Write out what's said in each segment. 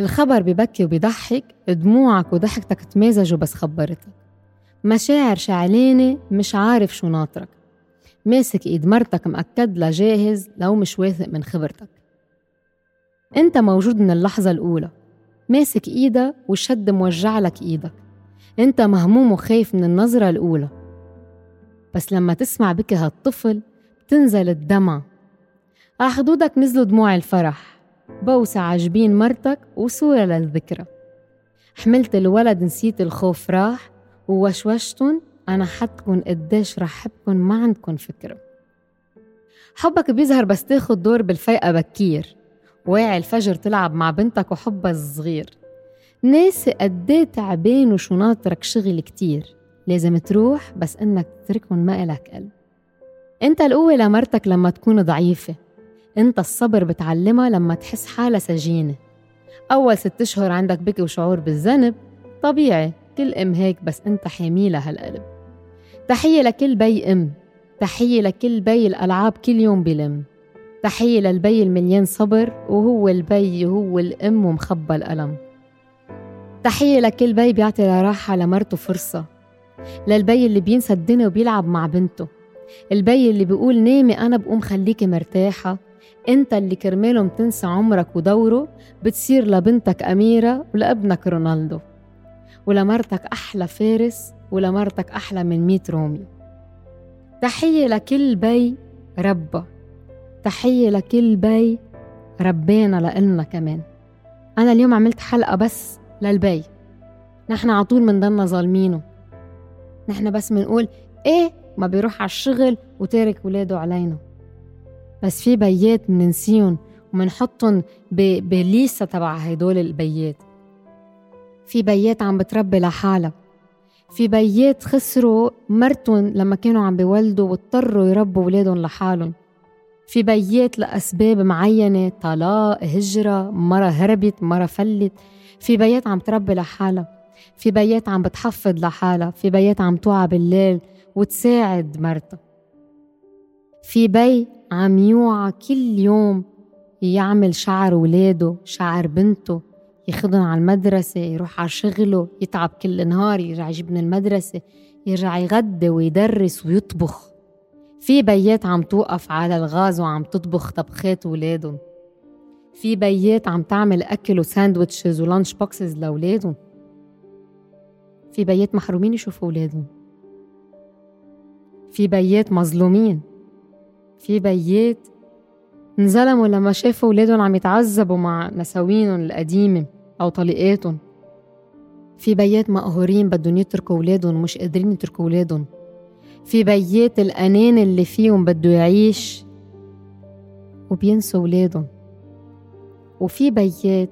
الخبر ببكي وبيضحك دموعك وضحكتك تمازجوا بس خبرتك. مشاعر شعلانة مش عارف شو ناطرك. ماسك إيد مرتك مأكد لها جاهز لو مش واثق من خبرتك. أنت موجود من اللحظة الأولى. ماسك ايدها والشد موجع لك إيدك. أنت مهموم وخايف من النظرة الأولى. بس لما تسمع بكي هالطفل بتنزل الدمع. على خدودك نزلوا دموع الفرح. بوسة عجبين مرتك وصورة للذكرى. حملت الولد نسيت الخوف راح ووشوشتن أنا حدكن قديش رح حبكن ما عندكن فكرة. حبك بيظهر بس تاخد دور بالفيقة بكير. واعي الفجر تلعب مع بنتك وحبها الصغير. ناسي قديه تعبان وشو ناطرك شغل كتير. لازم تروح بس إنك تتركهم ما إلك قلب. أنت القوة لمرتك لما تكون ضعيفة. انت الصبر بتعلمها لما تحس حالها سجينة. أول ست أشهر عندك بكي وشعور بالذنب طبيعي كل أم هيك بس انت حاميلها هالقلب تحية لكل بي أم تحية لكل بي الألعاب كل يوم بلم. تحية للبي المليان صبر وهو البي وهو الأم ومخبى الألم. تحية لكل بي بيعطي لراحة لمرته فرصة. للبي اللي بينسى الدنيا وبيلعب مع بنته. البي اللي بيقول نامي أنا بقوم خليكي مرتاحة. انت اللي كرمالهم تنسى عمرك ودوره بتصير لبنتك أميرة ولأبنك رونالدو. ولمرتك أحلى فارس ولمرتك أحلى من ميت روميو. تحية لكل بي ربى تحية لكل بي ربينا لإلنا كمان. أنا اليوم عملت حلقة بس للبي. نحن على طول منضلنا ظالمينه. نحن بس منقول إيه ما بيروح على الشغل وتارك ولاده علينا. بس في بيات مننسيهم ومنحطهم بليسة تبع هدول البيات. في بيات عم بتربي لحالها. في بيات خسروا مرتهم لما كانوا عم بيولدوا واضطروا يربوا ولادهم لحالهم. في بيات لأسباب معينة طلاق هجرة مرة هربت مرة فلت. في بيات عم تربي لحالها. في بيات عم بتحفظ لحالها. في بيات عم توعى بالليل وتساعد مرتها. في بي عم يوعى كل يوم يعمل شعر ولاده شعر بنته ياخدهم على المدرسة يروح على شغله يتعب كل نهار يرجع يجيب من المدرسة يرجع يغدي ويدرس ويطبخ. في بيات عم توقف على الغاز وعم تطبخ طبخات ولادهم. في بيات عم تعمل أكل و sandwiches و lunch boxes لأولادهم. في بيات محرومين يشوفوا أولادهم. في بيات مظلومين. في بيات انظلموا لما شافوا أولادهم عم يتعذبوا مع نساوينهم القديمة أو طليقاتهم. في بيات مقهورين بدهم يتركوا أولادهم مش قادرين يتركوا أولادهم في بيات الإنسان اللي فيهم بده يعيش وبينسوا ولادهم. وفي بيات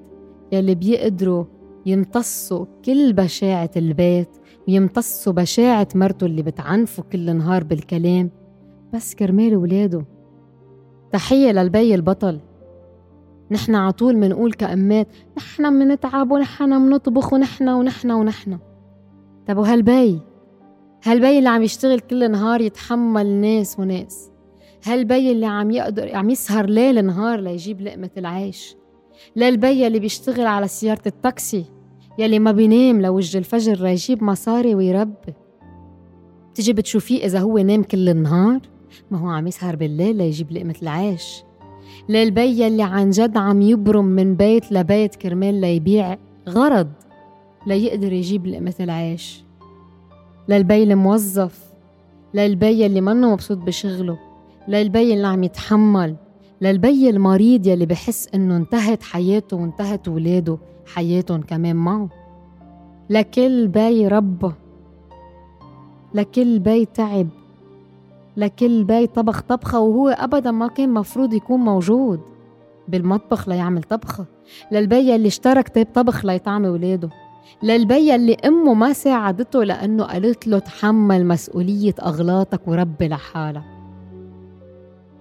يلي بيقدروا يمتصوا كل بشاعة البيت ويمتصوا بشاعة مرته اللي بتعنفه كل نهار بالكلام. بس كرمال ولاده. تحية للبي البطل. نحن عطول منقول كأمات نحن منتعب ونحن منطبخ ونحن ونحن ونحن. طب وهالبي؟ هالبي اللي عم يشتغل كل نهار يتحمل ناس وناس. هالبي اللي عم يقدر عم يسهر ليل نهار ليجيب لقمة العيش. للبي اللي بيشتغل على سيارة التاكسي يلي ما بينام لوجه الفجر ليجيب مصاري ويربي. بتجي بتشوفيه إذا هو نام كل النهار؟ ما هو عم يسهر بالليل ليجيب لقمة العيش. للبي يلي عن جد عم يبرم من بيت لبيت كرمال ليبيع غرض ليقدر يجيب لقمة العيش. للبي الموظف للبي اللي منه مبسوط بشغله. للبي اللي عم يتحمل. للبي المريض يلي بحس إنه انتهت حياته وانتهت ولاده حياتهم كمان معه. لكل بي ربى لكل بي تعب. لكل بي طبخ طبخة وهو أبدا ما كان مفروض يكون موجود. بالمطبخ ليعمل طبخة. للبي اللي اشترى كتاب طبخ ليطعمي ولاده للبي اللي أمه ما ساعدته لأنه قالت له تحمل مسؤولية أغلاطك وربي لحالك.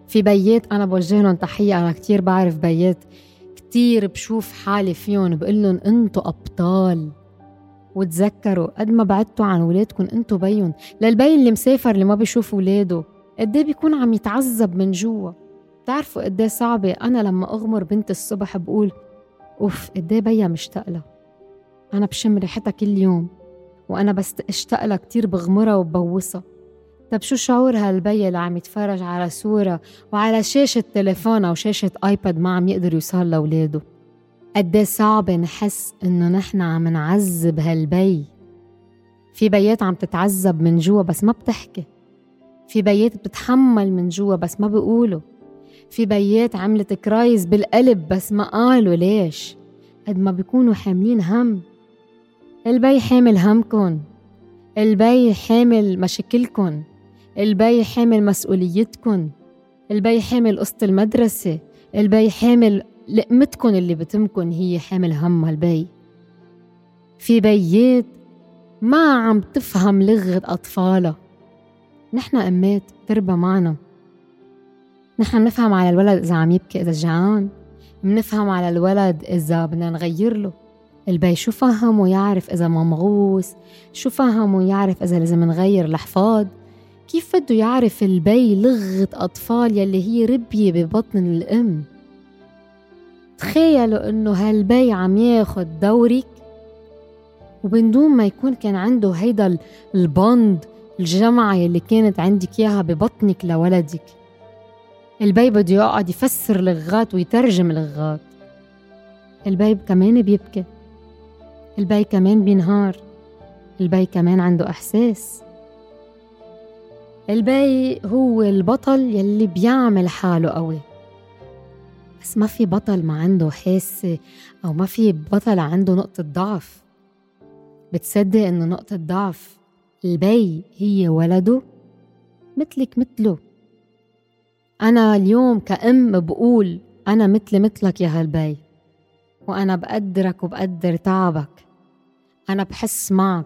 في بيات أنا بوجه لهم تحية أنا كتير بعرف بيات. كتير بشوف حالي فيهم بقول لهم أنتوا أبطال. وتذكروا قد ما بعدتوا عن ولادكم أنتوا بيهم للبي اللي مسافر اللي ما بيشوف ولاده قد بيكون عم يتعذب من جوا؟ بتعرفوا قد صعبة؟ أنا لما أغمر بنت الصبح بقول أوف قديه بيا مشتاق لها أنا بشم ريحتها كل يوم وأنا بس اشتاق لها كتير بغمرها وببوسها. طب شو شعور هالبي اللي عم يتفرج على صورة وعلى شاشة تليفون أو شاشة iPad ما عم يقدر يوصل لأولاده؟ قد صعب نحس إنه نحن عم نعذب هالبي. في بيات عم تتعذب من جوا بس ما بتحكي. في بيات بتتحمل من جوا بس ما بيقولوا. في بيات عملت crise بالقلب بس ما قالوا ليش. قد ما بيكونوا حاملين هم. البي حامل همكن. البي حامل مشاكلكن. البي حامل مسؤوليتكن. البي حامل قصة المدرسة. البي حامل لقمتكن اللي بتمكن هي حامل هم البي في بيات ما عم تفهم لغة أطفالها. نحن أمات تربى معنا. نحن بنفهم على الولد إذا عم يبكي إذا جعان. بنفهم على الولد إذا بدنا نغير له. البي شو فهم ويعرف إذا ممغوس شو فهم ويعرف إذا لازم نغير الحفاض كيف بده يعرف البي لغة أطفال يلي هي ربية ببطن الأم؟ تخيلوا إنه هالبي عم ياخد دورك؟ ومن دون ما يكون كان عنده هيدا ال bond الجمعة يلي كانت عندك إياها ببطنك لولدك. البي بده يقعد يفسر لغات ويترجم لغات البي كمان بيبكي. البي كمان بينهار. البي كمان عنده إحساس. البي هو البطل يلي بيعمل حاله قوي. بس ما في بطل ما عنده حاسة أو ما في بطل عنده نقطة ضعف. بتصدق إنه نقطة ضعف البي هي ولده مثلك مثله. أنا اليوم كأم بقول أنا مثلي مثلك يا هالبي وأنا بقدرك وبقدر تعبك. أنا بحس معك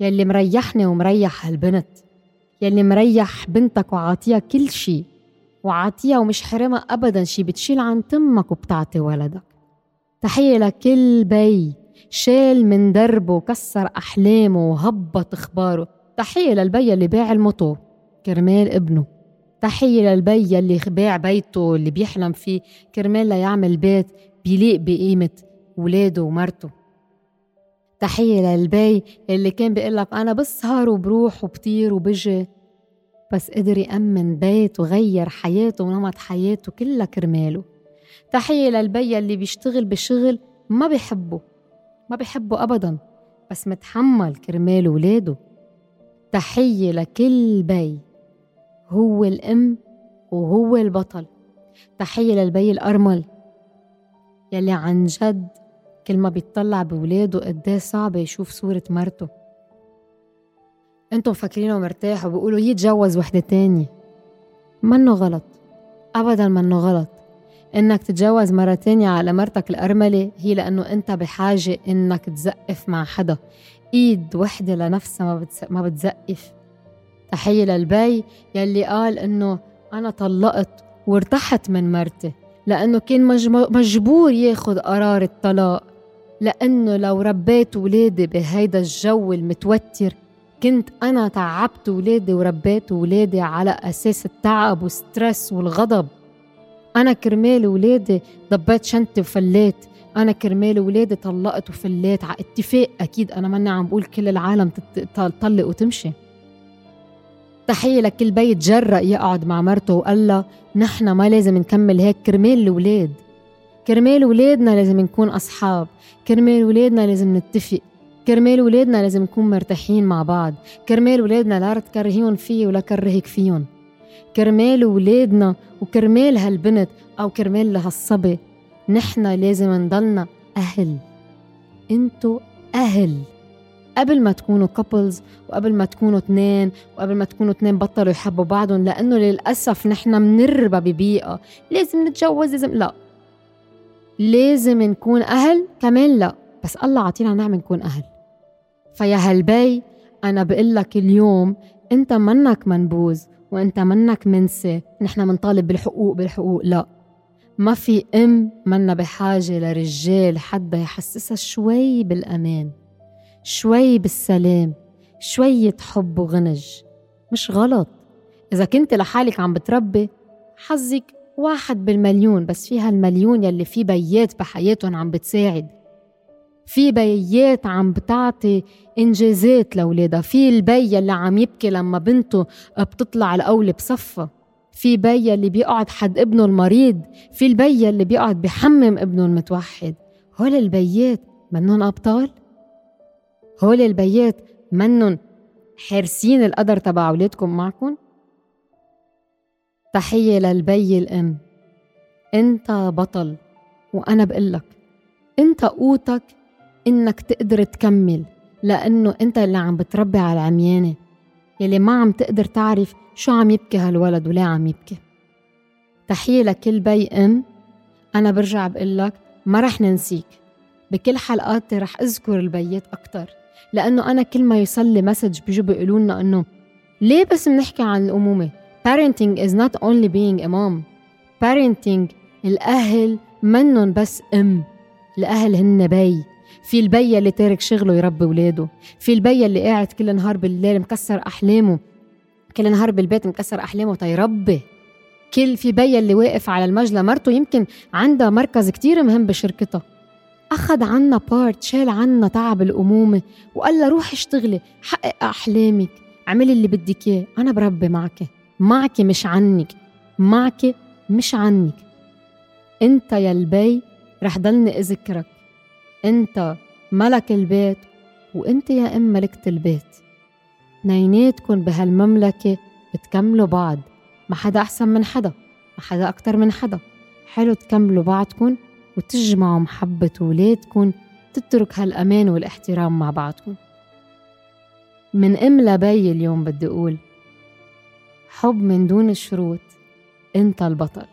يلي مريحني ومريح هالبنت يلي مريح بنتك وعاطيها كل شي. وعاطيها ومش حرمها أبدا. شي بتشيل عن تمك وبتعطي ولدك. تحية لكل بي شال من دربه وكسر أحلامه وهبط أخباره. تحية للبي اللي باع المطو كرمال ابنه. تحية للبي اللي باع بيته اللي بيحلم فيه. كرمال ليعمل بيت بيليق بقيمة ولاده ومرته. تحية للبي اللي كان بيقول لك أنا بسهر وبروح وبطير وبجي. بس قدر يأمن بيت وغير حياته ونمط حياته كلها كرماله. تحية للبي اللي بيشتغل بشغل ما بيحبه ما بيحبه أبدا بس متحمل كرمال ولاده. تحية لكل بي هو الأم وهو البطل. تحية للبي الأرمل يلي عن جد كل ما بيطلع بولاده قديه صعب يشوف صورة مرته. أنتم مفكرينه مرتاح وبيقولوا يتجوز وحدة تانية. منه غلط. أبدا منه غلط. إنك تتجوز مرة تانية على مرتك الأرملة هي لأنه أنت بحاجة إنك تزقف مع حدا. إيد وحدة لنفسها ما. ما بتزقف. تحية للبي يلي قال إنه أنا طلقت وارتحت من مرتي لأنه كان مجبور ياخد قرار الطلاق. لأنه لو ربيت ولادي بهيدا الجو المتوتر كنت أنا تعبت ولادي وربيت ولادي على أساس التعب والسترس والغضب. أنا كرمال ولادي ضبيت شنطتي وفليت. أنا كرمال ولادي طلقت وفليت. على اتفاق أكيد أنا ماني عم بقول كل العالم تطلق وتمشي. تحية لكل بيت جرأ يقعد مع مرته وقال لها نحن ما لازم نكمل هيك. كرمال الولاد. كرمال ولادنا لازم نكون أصحاب. كرمال ولادنا لازم نتفق. كرمال ولادنا لازم نكون مرتاحين مع بعض. كرمال ولادنا لا تكرهيهم فيي ولا كرهك فيهم. كرمال ولادنا وكرمال هالبنت أو كرمال لهالصبي. نحن لازم نضلنا أهل. انتو أهل. قبل ما تكونوا couples وقبل ما تكونوا اثنين وقبل ما تكونوا اثنين بطلوا يحبوا بعضهم لأنه للأسف نحن منربى ببيئة. لازم نتجوز لازم لا. لازم نكون أهل كمان لا. بس الله عطينا نعمة نكون أهل. فيا هالبي أنا بقول لك اليوم أنت منك منبوذ وأنت منك منسي نحن منطالب بالحقوق بالحقوق لا. ما في أم منا بحاجة لرجال حدا يحسسها شوي بالأمان شوي بالسلام شوية حب وغنج. مش غلط. إذا كنت لحالك عم بتربي حظك واحد بالمليون بس فيها المليون يلي في بيات بحياتهم عم بتساعد. في بيات عم بتعطي إنجازات لأولادها. في البي اللي عم يبكي لما بنته بتطلع الاولى بصفها في بي اللي بيقعد حد ابنه المريض. في البي اللي بيقعد بحمم ابنه المتوحد. هول البيات منن أبطال؟ هول البيات منن حارسين القدر تبع أولادكم معكم؟ تحية للبي الأم. أنت بطل وأنا بقلك. أنت قوتك إنك تقدر تكمل لأنه أنت اللي عم بتربي على العميانة. يلي ما عم تقدر تعرف شو عم يبكي هالولد وليه عم يبكي. تحية لكل بي أم. أنا برجع بقلك ما رح ننسيك. بكل حلقاتي رح أذكر البيات أكتر لأنه أنا كل ما يوصل لي message بيجوا بيقولوا لنا إنه ليه بس بنحكي عن الأمومة؟ Parenting is not only being a mom. Parenting الأهل منن بس أم الأهل هن بي. في البي اللي تارك شغله يربي ولاده في البي اللي قاعد كل نهار بالليل مكسر أحلامه كل نهار بالبيت مكسر أحلامه تيربي كل في بي اللي واقف على المجلة مرته يمكن عندها مركز كتير مهم بشركتها أخذ عنا part شال عنا تعب الأمومة وقال لها روحي اشتغلي حقق أحلامك. اعملي اللي بدك إياه أنا بربي معك. معك مش عنك. معك مش عنك. أنت يا البي رح ضلني أذكرك. أنت ملك البيت وأنت يا ام ملكة البيت. نيناتكن بهالمملكة بتكملوا بعض. ما حدا أحسن من حدا ما حدا أكتر من حدا. حلو تكملوا بعضكن وتجمعوا محبة ولادكن تترك هالأمان والاحترام مع بعضكم من أم لبي اليوم بدي أقول حب من دون شروط أنت البطل.